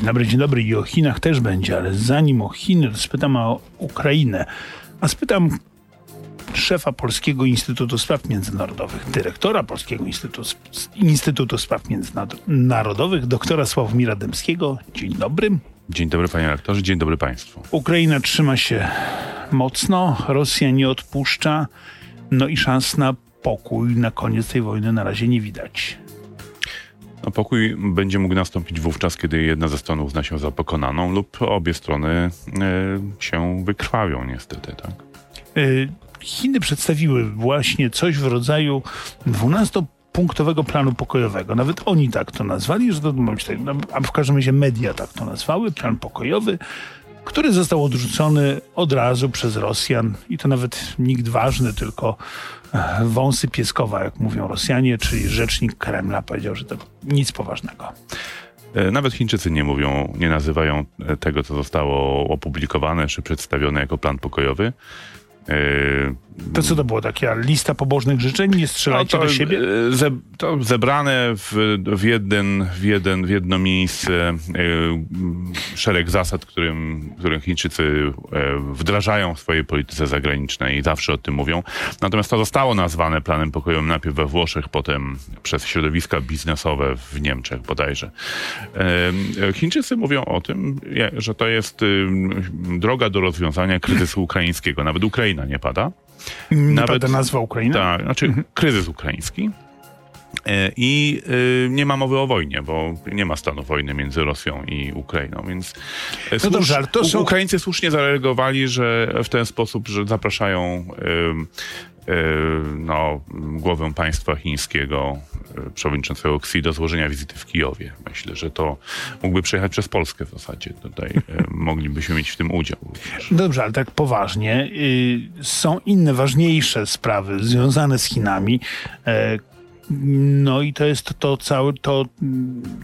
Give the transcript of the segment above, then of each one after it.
Dzień dobry, dzień dobry. I o Chinach też będzie, ale zanim o Chiny, to spytam o Ukrainę. A spytam szefa Polskiego Instytutu Spraw Międzynarodowych, dyrektora Polskiego Instytutu, Instytutu Spraw Międzynarodowych, doktora Sławomira Dębskiego. Dzień dobry. Dzień dobry panie rektorze, dzień dobry państwu. Ukraina trzyma się mocno, Rosja nie odpuszcza, no i szans na pokój na koniec tej wojny na razie nie widać. No, pokój będzie mógł nastąpić wówczas, kiedy jedna ze stron uzna się za pokonaną lub obie strony y, się wykrwawią niestety, tak? Y, Chiny przedstawiły właśnie coś w rodzaju 12 punktowego planu pokojowego. Nawet oni tak to nazwali, że to, no, a w każdym razie media tak to nazwały, plan pokojowy, który został odrzucony od razu przez Rosjan i to nawet nikt ważny, tylko e, wąsy pieskowa, jak mówią Rosjanie, czyli rzecznik Kremla powiedział, że to nic poważnego. E, nawet Chińczycy nie mówią, nie nazywają e, tego, co zostało opublikowane czy przedstawione jako plan pokojowy. To co to było? Taka lista pobożnych życzeń? Nie strzelajcie no do siebie? E, ze, to zebrane w, w, jeden, w, jeden, w jedno miejsce e, szereg zasad, którym, którym Chińczycy e, wdrażają w swojej polityce zagranicznej i zawsze o tym mówią. Natomiast to zostało nazwane planem pokojowym najpierw we Włoszech, potem przez środowiska biznesowe w Niemczech bodajże. Chińczycy mówią o tym, że to jest droga do rozwiązania kryzysu ukraińskiego. Nawet Ukraina nie pada. Nie Nawet nazwa Ukrainy? Tak, znaczy mhm. kryzys ukraiński. E, I y, nie ma mowy o wojnie, bo nie ma stanu wojny między Rosją i Ukrainą, więc e, no słusz, dobrze, ale to są... Ukraińcy słusznie zareagowali, że w ten sposób, że zapraszają no, głowę państwa chińskiego, przewodniczącego Xi do złożenia wizyty w Kijowie. Myślę, że to mógłby przejechać przez Polskę w zasadzie. Tutaj moglibyśmy mieć w tym udział. Dobrze, ale tak poważnie. są inne, ważniejsze sprawy związane z Chinami, no i to jest to całe to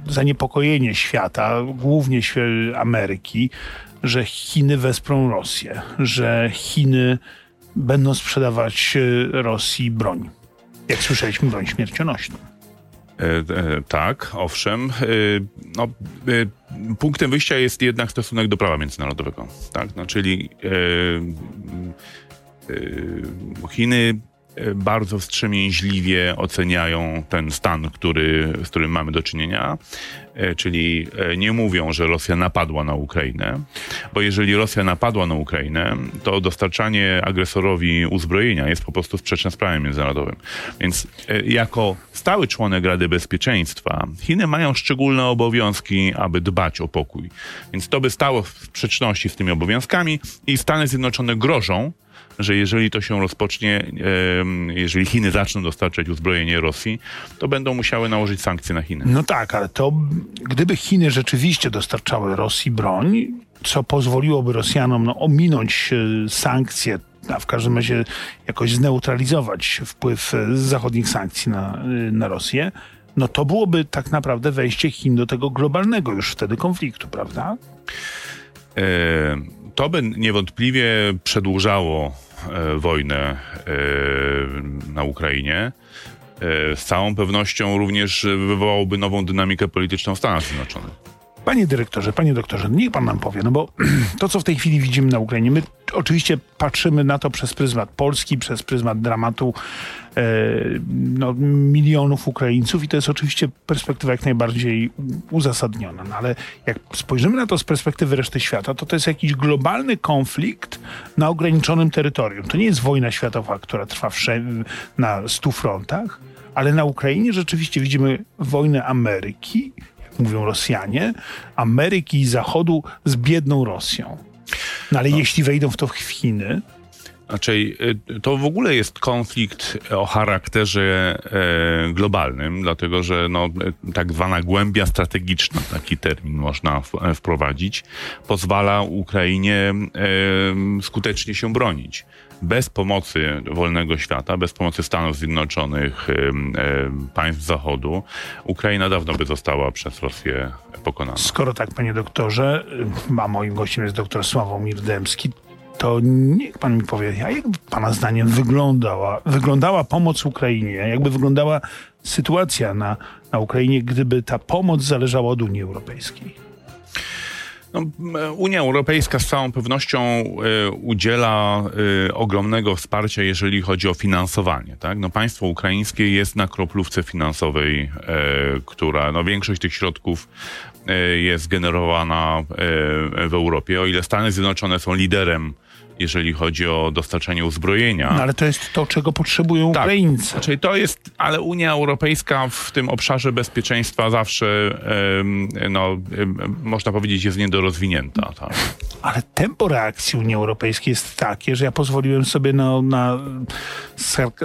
zaniepokojenie świata, głównie Ameryki, że Chiny wesprą Rosję, że Chiny będą sprzedawać e, Rosji broń. Jak słyszeliśmy, broń śmiercionośną. E, e, tak, owszem. E, no, e, punktem wyjścia jest jednak stosunek do prawa międzynarodowego. Tak? No, czyli e, Chiny bardzo wstrzemięźliwie oceniają ten stan, który, z którym mamy do czynienia, e, czyli e, nie mówią, że Rosja napadła na Ukrainę, bo jeżeli Rosja napadła na Ukrainę, to dostarczanie agresorowi uzbrojenia jest po prostu sprzeczne z prawem międzynarodowym. Więc e, jako stały członek Rady Bezpieczeństwa Chiny mają szczególne obowiązki, aby dbać o pokój. Więc to by stało w sprzeczności z tymi obowiązkami i Stany Zjednoczone grożą, że jeżeli to się rozpocznie, jeżeli Chiny zaczną dostarczać uzbrojenie Rosji, to będą musiały nałożyć sankcje na Chiny. No tak, ale to gdyby Chiny rzeczywiście dostarczały Rosji broń, co pozwoliłoby Rosjanom no, ominąć e, sankcje a w każdym razie jakoś zneutralizować wpływ e, zachodnich sankcji na, e, na Rosję, no to byłoby tak naprawdę wejście Chin do tego globalnego już wtedy konfliktu, prawda? to by niewątpliwie przedłużało E, wojnę e, na Ukrainie, e, z całą pewnością również wywołałoby nową dynamikę polityczną w Stanach Zjednoczonych. Panie dyrektorze, panie doktorze, niech pan nam powie, no bo to, co w tej chwili widzimy na Ukrainie, my oczywiście patrzymy na to przez pryzmat Polski, przez pryzmat dramatu e, no, milionów Ukraińców i to jest oczywiście perspektywa jak najbardziej uzasadniona. No, ale jak spojrzymy na to z perspektywy reszty świata, to to jest jakiś globalny konflikt na ograniczonym terytorium. To nie jest wojna światowa, która trwa na stu frontach, ale na Ukrainie rzeczywiście widzimy wojnę Ameryki, mówią Rosjanie, Ameryki i Zachodu z biedną Rosją. No ale no. jeśli wejdą w to w Chiny, znaczy, to w ogóle jest konflikt o charakterze e, globalnym, dlatego że no, tak zwana głębia strategiczna, taki termin można w, wprowadzić, pozwala Ukrainie e, skutecznie się bronić bez pomocy wolnego świata, bez pomocy Stanów Zjednoczonych, państw Zachodu, Ukraina dawno by została przez Rosję pokonana. Skoro tak, panie doktorze, a moim gościem jest doktor Sławomir Dębski, to niech pan mi powie, a jak pana zdaniem wyglądała, wyglądała pomoc Ukrainie? Jakby wyglądała sytuacja na, na Ukrainie, gdyby ta pomoc zależała od Unii Europejskiej? No, Unia Europejska z całą pewnością y, udziela y, ogromnego wsparcia, jeżeli chodzi o finansowanie. Tak? No, państwo ukraińskie jest na kroplówce finansowej, y, która, no, większość tych środków jest generowana w Europie. O ile Stany Zjednoczone są liderem jeżeli chodzi o dostarczanie uzbrojenia. No ale to jest to, czego potrzebują tak, Ukraińcy. Czyli to jest, ale Unia Europejska w tym obszarze bezpieczeństwa zawsze, no, można powiedzieć, jest niedorozwinięta. Tak. Ale tempo reakcji Unii Europejskiej jest takie, że ja pozwoliłem sobie na, na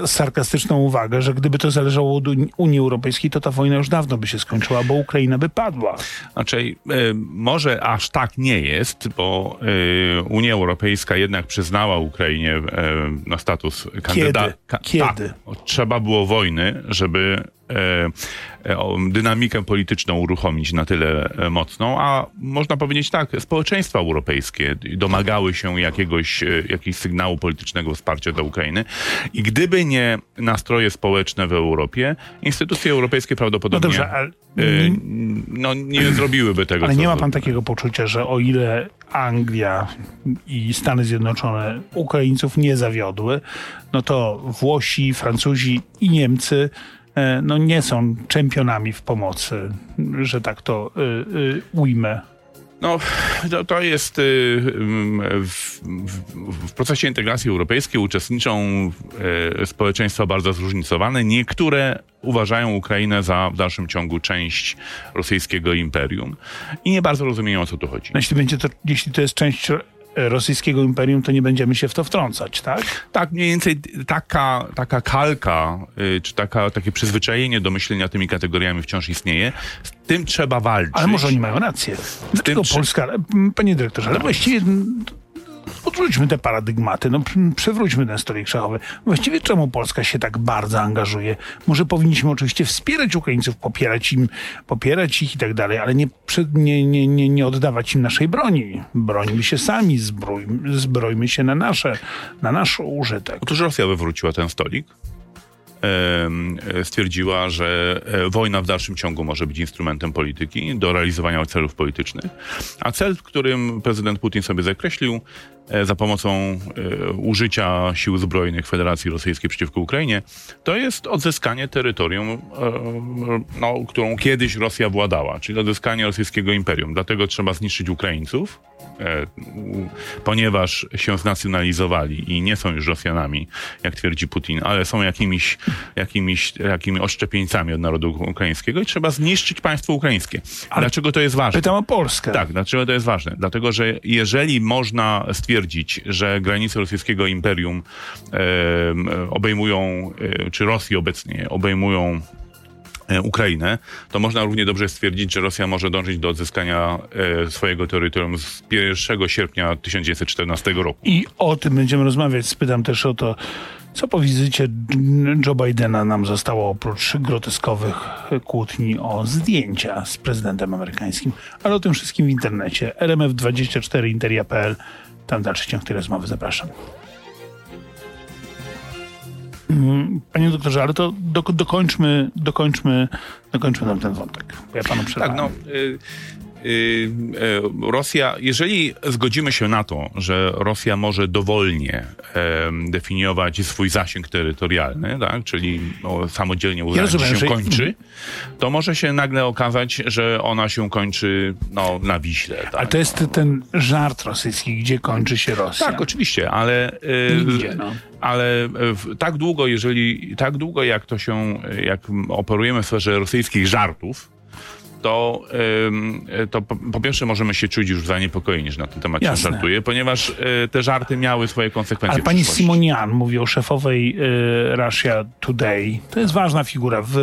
sarkastyczną uwagę, że gdyby to zależało od Unii Europejskiej, to ta wojna już dawno by się skończyła, bo Ukraina by padła. Znaczy, może aż tak nie jest, bo e, Unia Europejska jednak jednak przyznała Ukrainie e, na status kandydata. Kiedy? Kiedy? Tak, trzeba było wojny, żeby dynamikę polityczną uruchomić na tyle e, mocną, a można powiedzieć tak, społeczeństwa europejskie domagały się jakiegoś, jakiegoś sygnału politycznego wsparcia dla Ukrainy i gdyby nie nastroje społeczne w Europie, instytucje europejskie prawdopodobnie no, dobrze, ale... no, nie zrobiłyby tego. Ale nie ma pan takiego poczucia, że o ile Anglia i Stany Zjednoczone Ukraińców nie zawiodły, no to Włosi, Francuzi i Niemcy E, no nie są czempionami w pomocy, że tak to y, y, ujmę. No, to, to jest y, w, w, procesie integracji europejskiej uczestniczą społeczeństwa bardzo zróżnicowane. Niektóre uważają Ukrainę za w dalszym ciągu część rosyjskiego imperium i nie bardzo rozumieją o co tu chodzi. No, jeśli, będzie to, jeśli to jest część rosyjskiego imperium, to nie będziemy się w to wtrącać, tak? Tak, mniej więcej taka, taka kalka, y, czy taka, takie przyzwyczajenie do myślenia tymi kategoriami wciąż istnieje. Z tym trzeba walczyć. Ale może oni mają rację. Dlaczego Polska, panie dyrektorze, ale właściwie odrzućmy te paradygmaty, no przewróćmy ten stolik szachowy. Właściwie czemu Polska się tak bardzo angażuje? Może powinniśmy oczywiście wspierać Ukraińców, popierać im, popierać ich i tak dalej, ale nie, nie, nie, nie, nie oddawać im naszej broni. Brońmy się sami, zbrojmy, zbrojmy się na nasze, na nasz użytek. Otóż Rosja wywróciła ten stolik stwierdziła, że e, wojna w dalszym ciągu może być instrumentem polityki do realizowania celów politycznych. A cel, którym prezydent Putin sobie zakreślił e, za pomocą e, użycia sił zbrojnych Federacji Rosyjskiej przeciwko Ukrainie, to jest odzyskanie terytorium, no, którą kiedyś Rosja władała, czyli odzyskanie rosyjskiego imperium. Dlatego trzeba zniszczyć Ukraińców, ponieważ się znacjonalizowali i nie są już Rosjanami, jak twierdzi Putin, ale są jakimiś jakimiś, jakimi oszczepieńcami od narodu ukraińskiego i trzeba zniszczyć państwo ukraińskie. Ale dlaczego to jest ważne? Pytam o Polskę. Tak, dlaczego to jest ważne? Dlatego, że jeżeli można stwierdzić, że granice rosyjskiego imperium e, obejmują, e, czy Rosji obecnie obejmują e, Ukrainę, to można równie dobrze stwierdzić, że Rosja może dążyć do odzyskania e, swojego terytorium z 1 sierpnia 1914 roku. I o tym będziemy rozmawiać. Spytam też o to, co po wizycie Joe Bidena nam zostało oprócz groteskowych kłótni o zdjęcia z prezydentem amerykańskim? Ale o tym wszystkim w internecie. RMF24 Interia.pl. Tam dalszy ciąg tej rozmowy. Zapraszam. Panie doktorze, ale to do, dokończmy, dokończmy, dokończmy nam ten wątek. Ja panu przerwałem. Tak, no, y Rosja, jeżeli zgodzimy się na to, że Rosja może dowolnie definiować swój zasięg terytorialny, tak, czyli no, samodzielnie uznać, ja się że... kończy, to może się nagle okazać, że ona się kończy no, na Wiśle. Tak? A to jest ten żart rosyjski, gdzie kończy się Rosja. Tak, oczywiście, ale... Y, Nigdzie, no ale tak długo, jeżeli, tak długo jak to się, jak operujemy w sferze rosyjskich żartów, to, to po, pierwsze możemy się czuć już zaniepokojeni, że na ten temat Jasne. się żartuje, ponieważ e, te żarty miały swoje konsekwencje. Ale pani Simonian mówi o szefowej e, Russia Today. To jest ważna figura w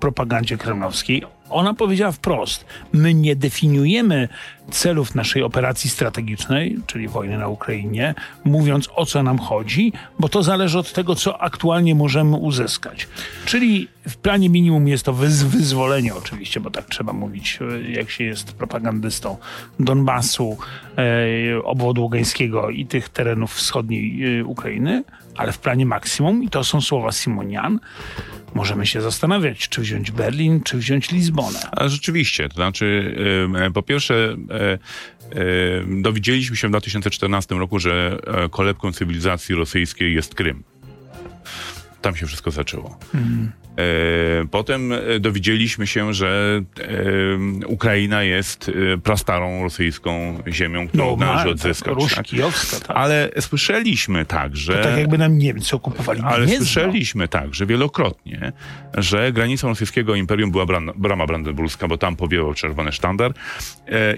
propagandzie kremlowskiej. Ona powiedziała wprost: My nie definiujemy celów naszej operacji strategicznej, czyli wojny na Ukrainie, mówiąc o co nam chodzi, bo to zależy od tego, co aktualnie możemy uzyskać. Czyli w planie minimum jest to wyzwolenie, oczywiście, bo tak trzeba mówić, jak się jest propagandystą Donbasu, e, obwodu ługańskiego i tych terenów wschodniej e, Ukrainy. Ale w planie maksimum, i to są słowa Simonian, możemy się zastanawiać, czy wziąć Berlin, czy wziąć Lizbonę. A rzeczywiście, to znaczy, e, po pierwsze, e, e, dowiedzieliśmy się w 2014 roku, że kolebką cywilizacji rosyjskiej jest Krym. Tam się wszystko zaczęło. Mhm. E, potem e, dowiedzieliśmy się, że e, Ukraina jest prastarą rosyjską ziemią, którą no, należy odzyskać. Tak? tak? Ale słyszeliśmy także... To tak jakby nam Niemcy okupowali Ale słyszeliśmy także wielokrotnie, że granicą rosyjskiego imperium była brama brandenburska, bo tam powiewał czerwony sztandar.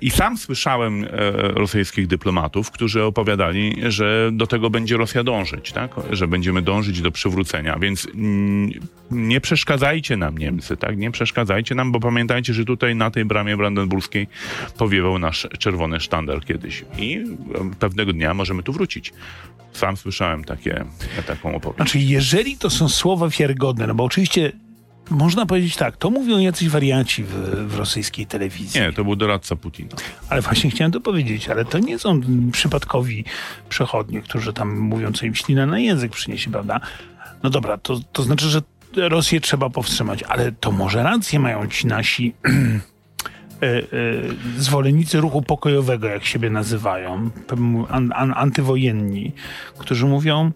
I sam słyszałem rosyjskich dyplomatów, którzy opowiadali, że do tego będzie Rosja dążyć, tak? że będziemy dążyć do przywrócenia. Więc mm, nie przeszkadzajcie nam Niemcy, tak? Nie przeszkadzajcie nam, bo pamiętajcie, że tutaj na tej bramie brandenburskiej powiewał nasz czerwony sztandar kiedyś. I pewnego dnia możemy tu wrócić. Sam słyszałem takie, taką opowieść. Znaczy, jeżeli to są słowa wiarygodne, no bo oczywiście można powiedzieć tak, to mówią jacyś warianci w, w, rosyjskiej telewizji. Nie, to był doradca Putina. Ale właśnie chciałem to powiedzieć, ale to nie są przypadkowi przechodnie, którzy tam mówią, co im ślina na język przyniesie, prawda? No dobra, to, to znaczy, że Rosję trzeba powstrzymać, ale to może rację mają ci nasi e, e, zwolennicy ruchu pokojowego, jak siebie nazywają, an, an, antywojenni, którzy mówią,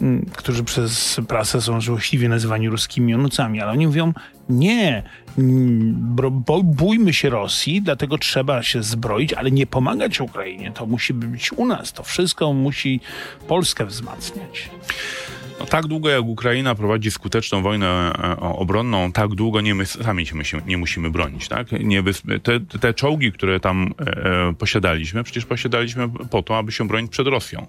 mm, którzy przez prasę są złośliwie nazywani ruskimi onucami, ale oni mówią, nie, mm, bójmy się Rosji, dlatego trzeba się zbroić, ale nie pomagać Ukrainie. To musi być u nas. To wszystko musi Polskę wzmacniać. No, tak długo jak Ukraina prowadzi skuteczną wojnę e, obronną, tak długo nie my sami się nie musimy bronić. Tak? Te, te czołgi, które tam e, e, posiadaliśmy, przecież posiadaliśmy po to, aby się bronić przed Rosją.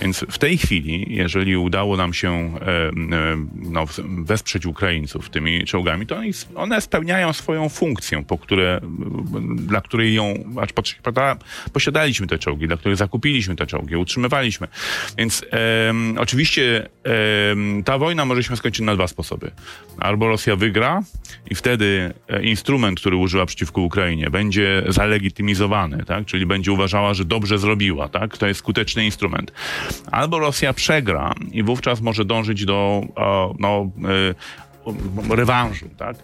Więc w tej chwili, jeżeli udało nam się e, e, no, wesprzeć Ukraińców tymi czołgami, to one spełniają swoją funkcję, po które, dla której ją, posiadaliśmy te czołgi, dla której zakupiliśmy te czołgi, utrzymywaliśmy. Więc e, oczywiście ta wojna może się skończyć na dwa sposoby. Albo Rosja wygra i wtedy e, instrument, który użyła przeciwko Ukrainie, będzie zalegitymizowany, tak? czyli będzie uważała, że dobrze zrobiła. Tak? To jest skuteczny instrument. Albo Rosja przegra i wówczas może dążyć do no, e, rewanżu. Tak?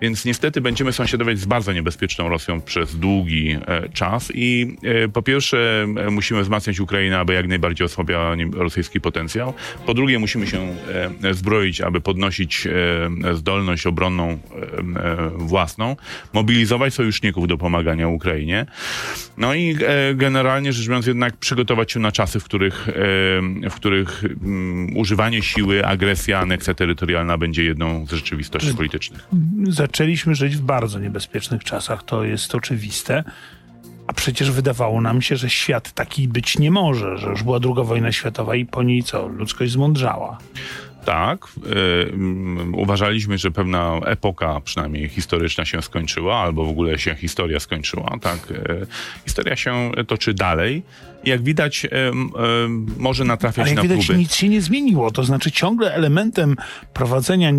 Więc niestety będziemy sąsiadować z bardzo niebezpieczną Rosją przez długi e, czas i e, po pierwsze e, musimy wzmacniać Ukrainę, aby jak najbardziej osłabiała rosyjski potencjał. Po drugie musimy się zbroić, aby podnosić zdolność obronną własną, mobilizować sojuszników do pomagania Ukrainie. No i generalnie rzecz biorąc jednak przygotować się na czasy, w których, w których mm, używanie siły, agresja, aneksja terytorialna będzie jedną z rzeczywistości politycznych zaczęliśmy żyć w bardzo niebezpiecznych czasach, to jest oczywiste. A przecież wydawało nam się, że świat taki być nie może, że już była druga wojna światowa i po niej co? Ludzkość zmądrzała. Tak. Yy, uważaliśmy, że pewna epoka, przynajmniej historyczna, się skończyła, albo w ogóle się historia skończyła. Tak. Yy, historia się toczy dalej. Jak widać, może natrafiać Ale jak na widać, próby. nic się nie zmieniło. To znaczy ciągle elementem prowadzenia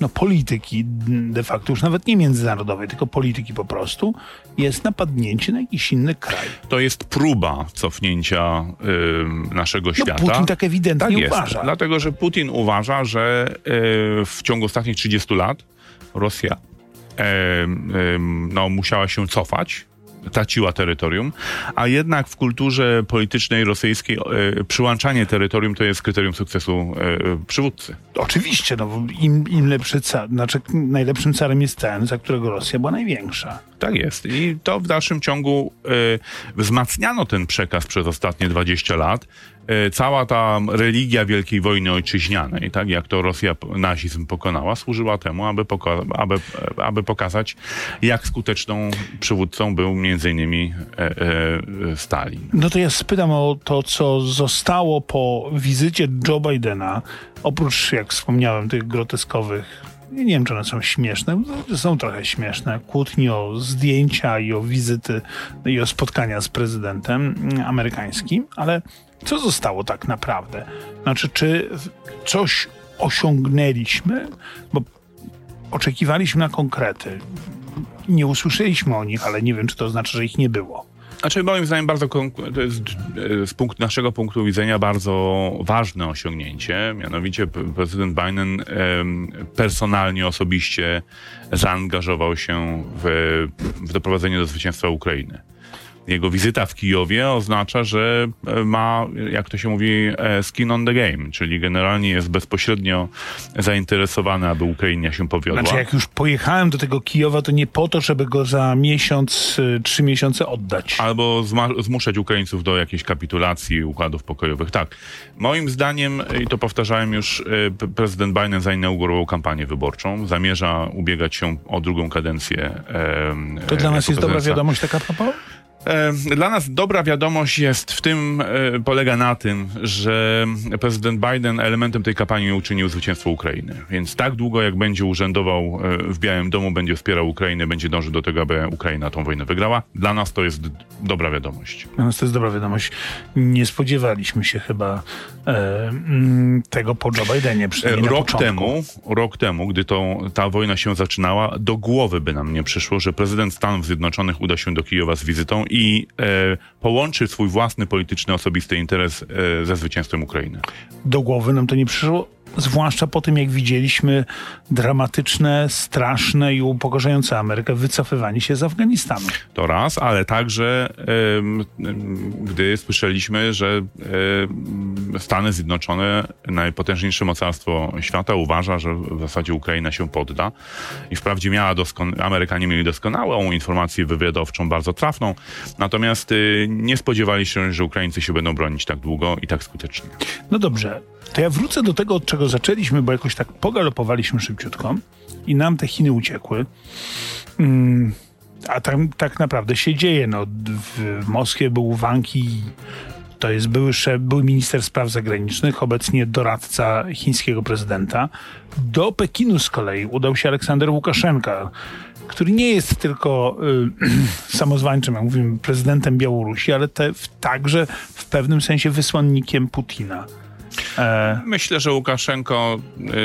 no, polityki de facto, już nawet nie międzynarodowej, tylko polityki po prostu, jest napadnięcie na jakiś inny kraj. To jest próba cofnięcia naszego no, świata. Putin tak ewidentnie tak jest, uważa. Dlatego, że Putin uważa, że e, w ciągu ostatnich 30 lat Rosja no, musiała się cofać traciła terytorium, a jednak w kulturze politycznej rosyjskiej e, przyłączanie terytorium to jest kryterium sukcesu e, przywódcy. Oczywiście, no, im, im lepszy car, znaczy najlepszym carem jest ten, za którego Rosja była największa. Tak jest. I to w dalszym ciągu e, wzmacniano ten przekaz przez ostatnie 20 lat. E, cała ta religia Wielkiej Wojny Ojczyźnianej, tak jak to Rosja nazizm pokonała, służyła temu, aby, poka aby, aby pokazać, jak skuteczną przywódcą był między innymi e, e, Stalin. No to ja spytam o to, co zostało po wizycie Joe Bidena, oprócz, jak wspomniałem, tych groteskowych nie wiem, czy one są śmieszne, są trochę śmieszne, kłótni o zdjęcia i o wizyty i o spotkania z prezydentem amerykańskim, ale co zostało tak naprawdę? Znaczy, czy coś osiągnęliśmy? Bo oczekiwaliśmy na konkrety. Nie usłyszeliśmy o nich, ale nie wiem, czy to znaczy, że ich nie było. Znaczy moim zdaniem bardzo to jest e, z punktu, naszego punktu widzenia bardzo ważne osiągnięcie. Mianowicie prezydent Biden personalnie, osobiście zaangażował się w, w doprowadzenie do zwycięstwa Ukrainy. Jego wizyta w Kijowie oznacza, że e, ma, jak to się mówi, e, skin on the game, czyli generalnie jest bezpośrednio zainteresowany, aby Ukrainie się powiodła. Znaczy, jak już pojechałem do tego Kijowa, to nie po to, żeby go za miesiąc, y, trzy miesiące oddać. Albo zmuszać Ukraińców do jakiejś kapitulacji układów pokojowych. Tak. Moim zdaniem, i to powtarzałem już, e, prezydent Biden zainaugurował kampanię wyborczą. Zamierza ubiegać się o drugą kadencję. em, To dla e, nas jest dobra wiadomość taka propos? E, Dla nas dobra wiadomość jest w tym, e, polega na tym, że prezydent Biden elementem tej kampanii uczynił zwycięstwo Ukrainy. Więc tak długo, jak będzie urzędował e, w Białym Domu, będzie wspierał Ukrainę, będzie dążył do tego, aby Ukraina tą wojnę wygrała. Dla nas to jest dobra wiadomość. Dla nas to jest dobra wiadomość. Nie spodziewaliśmy się chyba e, mm, tego po Joe Bidenie, Rok temu, rok temu, gdy to, ta wojna się zaczynała, do głowy by nam nie przyszło, że prezydent Stanów Zjednoczonych uda się do Kijowa z wizytą i e, połączy swój własny polityczny, osobisty interes e, ze zwycięstwem Ukrainy. Do głowy nam to nie przyszło, zwłaszcza po tym, jak widzieliśmy dramatyczne, straszne i upokarzające Amerykę wycofywanie się z Afganistanu. To raz, ale także gdy słyszeliśmy, że Stany Zjednoczone, najpotężniejsze mocarstwo świata, uważa, że w zasadzie Ukraina się podda. I wprawdzie miała doskon- Amerykanie mieli doskonałą informację wywiadowczą, bardzo trafną, natomiast y, nie spodziewali się, że Ukraińcy się będą bronić tak długo i tak skutecznie. No dobrze, to ja wrócę do tego, od czego zaczęliśmy, bo jakoś tak pogalopowaliśmy szybciutko i nam te Chiny uciekły. Mm, a tam tak naprawdę się dzieje. No, w Moskwie był Wang Yi, to jest były, były minister spraw zagranicznych, obecnie doradca chińskiego prezydenta. Do Pekinu z kolei udał się Aleksander Łukaszenka, który nie jest tylko y, samozwańczym, jak mówimy, prezydentem Białorusi, ale te, także w pewnym sensie wysłannikiem Putina. E, Myślę, że Łukaszenko,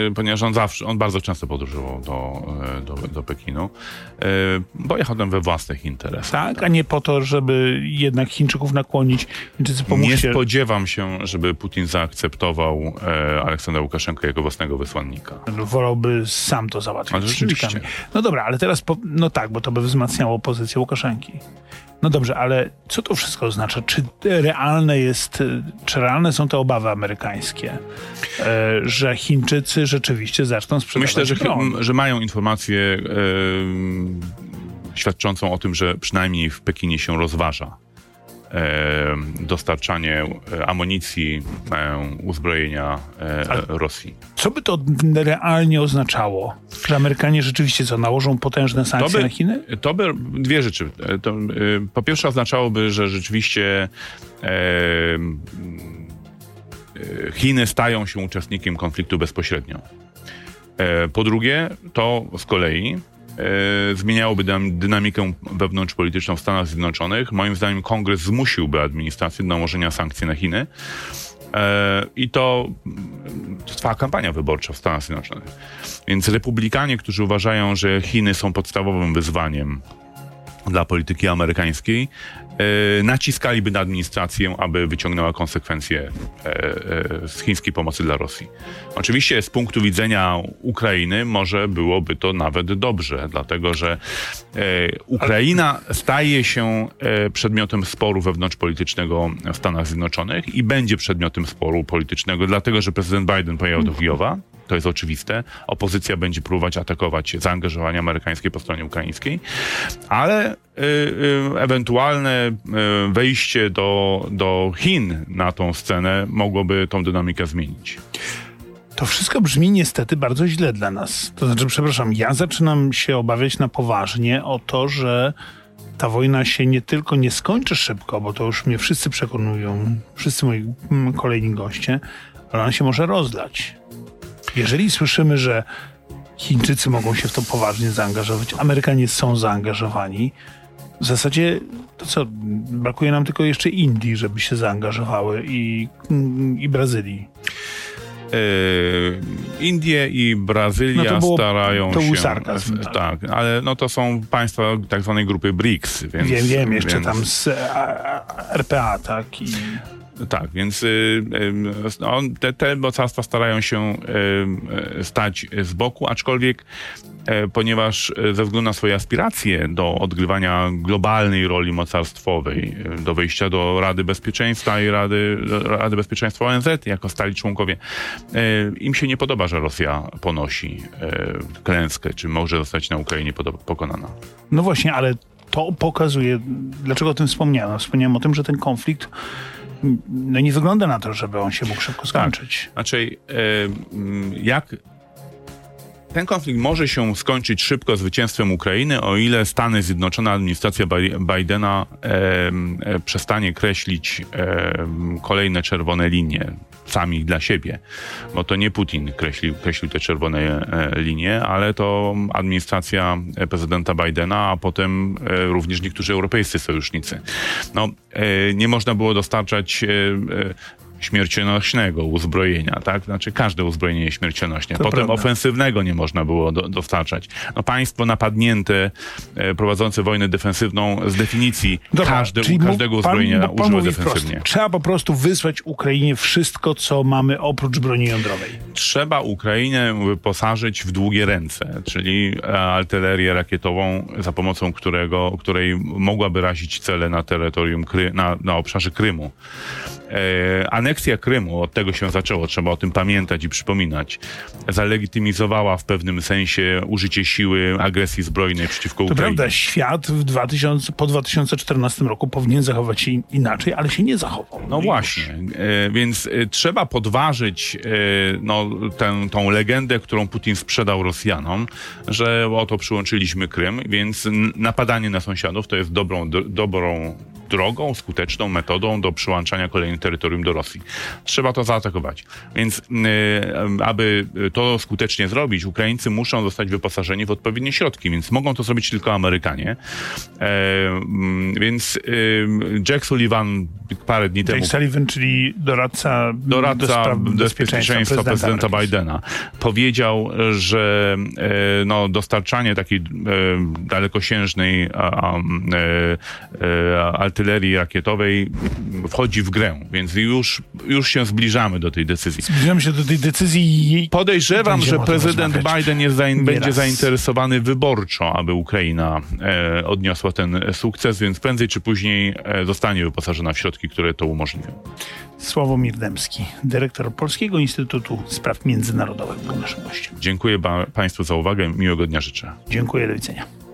y, ponieważ on zawsze, on bardzo często podróżował do, y, do, do Pekinu, pojechał tam we własnych interesach. tak, a nie po to, żeby jednak Chińczyków nakłonić. Chińczycy Nie spodziewam się, żeby Putin zaakceptował e, Aleksandra Łukaszenkę jako własnego wysłannika. wolałby sam to załatwić Ale rzeczywiście. No dobra, ale teraz, po, no tak, bo to by wzmacniało pozycję Łukaszenki. No dobrze, ale co to wszystko oznacza? Czy realne jest, czy realne są te obawy amerykańskie, e, że Chińczycy rzeczywiście zaczną sprzedawać Myślę, że, broń? że mają informację e, świadczącą o tym, że przynajmniej w Pekinie się rozważa dostarczanie e, amunicji, e, uzbrojenia e, Rosji. Co by to realnie oznaczało? Że Amerykanie rzeczywiście co, nałożą potężne sankcje by- na Chiny? To by dwie rzeczy. E, To, po pierwsze oznaczałoby, że rzeczywiście e, e, Chiny stają się uczestnikiem konfliktu bezpośrednio. E, po drugie, to z kolei e, zmieniałoby dynam- dynamikę wewnątrzpolityczną w Stanach Zjednoczonych. Moim zdaniem kongres zmusiłby administrację do nałożenia sankcji na Chiny. E, I to trwa kampania wyborcza w Stanach Zjednoczonych. Więc republikanie, którzy uważają, że Chiny są podstawowym wyzwaniem dla polityki amerykańskiej, naciskaliby na administrację, aby wyciągnęła konsekwencje e, e, z chińskiej pomocy dla Rosji. Oczywiście z punktu widzenia Ukrainy może byłoby to nawet dobrze, dlatego że e, Ukraina staje się e, przedmiotem sporu wewnątrzpolitycznego w Stanach Zjednoczonych i będzie przedmiotem sporu politycznego, dlatego że prezydent Biden pojechał do Kijowa. To jest oczywiste. Opozycja będzie próbować atakować zaangażowanie amerykańskie po stronie ukraińskiej, ale y, y, ewentualne y, wejście do, do Chin na tą scenę mogłoby tą dynamikę zmienić. To wszystko brzmi niestety bardzo źle dla nas. To znaczy, przepraszam, ja zaczynam się obawiać na poważnie o to, że ta wojna się nie tylko nie skończy szybko, bo to już mnie wszyscy przekonują, wszyscy moi mm, kolejni goście, ale ona się może rozlać. Jeżeli słyszymy, że Chińczycy mogą się w to poważnie zaangażować, Amerykanie są zaangażowani, w zasadzie to co, brakuje nam tylko jeszcze Indii, żeby się zaangażowały i, mm, i Brazylii. Indie i Brazylia No to było- starają to się. sarkazm, tak. tak, ale no to są państwa tak zwanej grupy BRICS. Więc, Wiem, wiem, jeszcze więc, tam z RPA, tak? I Tak, więc no, te, te mocarstwa starają się y, stać z boku, aczkolwiek e, ponieważ e, ze względu na swoje aspiracje do odgrywania globalnej roli mocarstwowej, e, do wejścia do Rady Bezpieczeństwa i Rady, Rady Bezpieczeństwa ONZ jako stali członkowie, e, im się nie podoba, że Rosja ponosi e, klęskę, czy może zostać na Ukrainie pokonana. No właśnie, ale to pokazuje, dlaczego o tym wspomniałem. Wspomniałem o tym, że ten konflikt no nie wygląda na to, żeby on się mógł szybko skończyć. Znaczy, e, jak ten konflikt może się skończyć szybko zwycięstwem Ukrainy, o ile Stany Zjednoczone, administracja Bi- Bidena e, e, przestanie kreślić e, kolejne czerwone linie sami dla siebie, bo to nie Putin kreślił, kreślił te czerwone e, linie, ale to administracja prezydenta Bidena, a potem e, również niektórzy europejscy sojusznicy. No, e, nie można było dostarczać śmiercionośnego uzbrojenia, tak? Znaczy każde uzbrojenie jest śmiercionośne. To Potem prawda. ofensywnego nie można było do, dostarczać. No państwo napadnięte, e, prowadzące wojnę defensywną z definicji Dobra, każde, każdego pan- uzbrojenia bo pan używa mówi wprost, defensywnie. Trzeba po prostu wysłać Ukrainie wszystko, co mamy oprócz broni jądrowej. Trzeba Ukrainę wyposażyć w długie ręce, czyli e, artylerię rakietową, za pomocą którego, której mogłaby razić cele na terytorium, Kry, na, na obszarze Krymu. E, aneksja Krymu, od tego się zaczęło, trzeba o tym pamiętać i przypominać, zalegitymizowała w pewnym sensie użycie siły agresji zbrojnej przeciwko To Ukrainie. prawda, świat w 2000, po 2014 roku powinien zachować się inaczej, ale się nie zachował. No właśnie, e, więc e, trzeba podważyć e, no, tę, tą legendę, którą Putin sprzedał Rosjanom, że oto przyłączyliśmy Krym, więc napadanie na sąsiadów to jest dobrą, do, dobrą drogą, skuteczną metodą do przyłączania kolejnych terytorium do Rosji. Trzeba to zaatakować. Więc e, aby to skutecznie zrobić, Ukraińcy muszą zostać wyposażeni w odpowiednie środki, więc mogą to zrobić tylko Amerykanie. E, mm, więc e, Jack Sullivan parę dni temu Jake Sullivan, czyli doradca, do doradca spraw bezpieczeństwa prezydenta Ameryki. Bidena powiedział, że e, no, dostarczanie takiej e, dalekosiężnej a, a, e, e, artylerii rakietowej wchodzi w grę, więc już, już się zbliżamy do tej decyzji. Zbliżamy się do tej decyzji i. Podejrzewam, że prezydent. Biden jest zain, będzie zainteresowany wyborczo, aby Ukraina e, odniosła ten sukces, więc prędzej czy później e, zostanie wyposażona w środki, które to umożliwią. Sławomir Dębski, dyrektor Polskiego Instytutu Spraw Międzynarodowych był naszym gościem. Dziękuję Państwu za uwagę. Miłego dnia życzę. Dziękuję, do widzenia.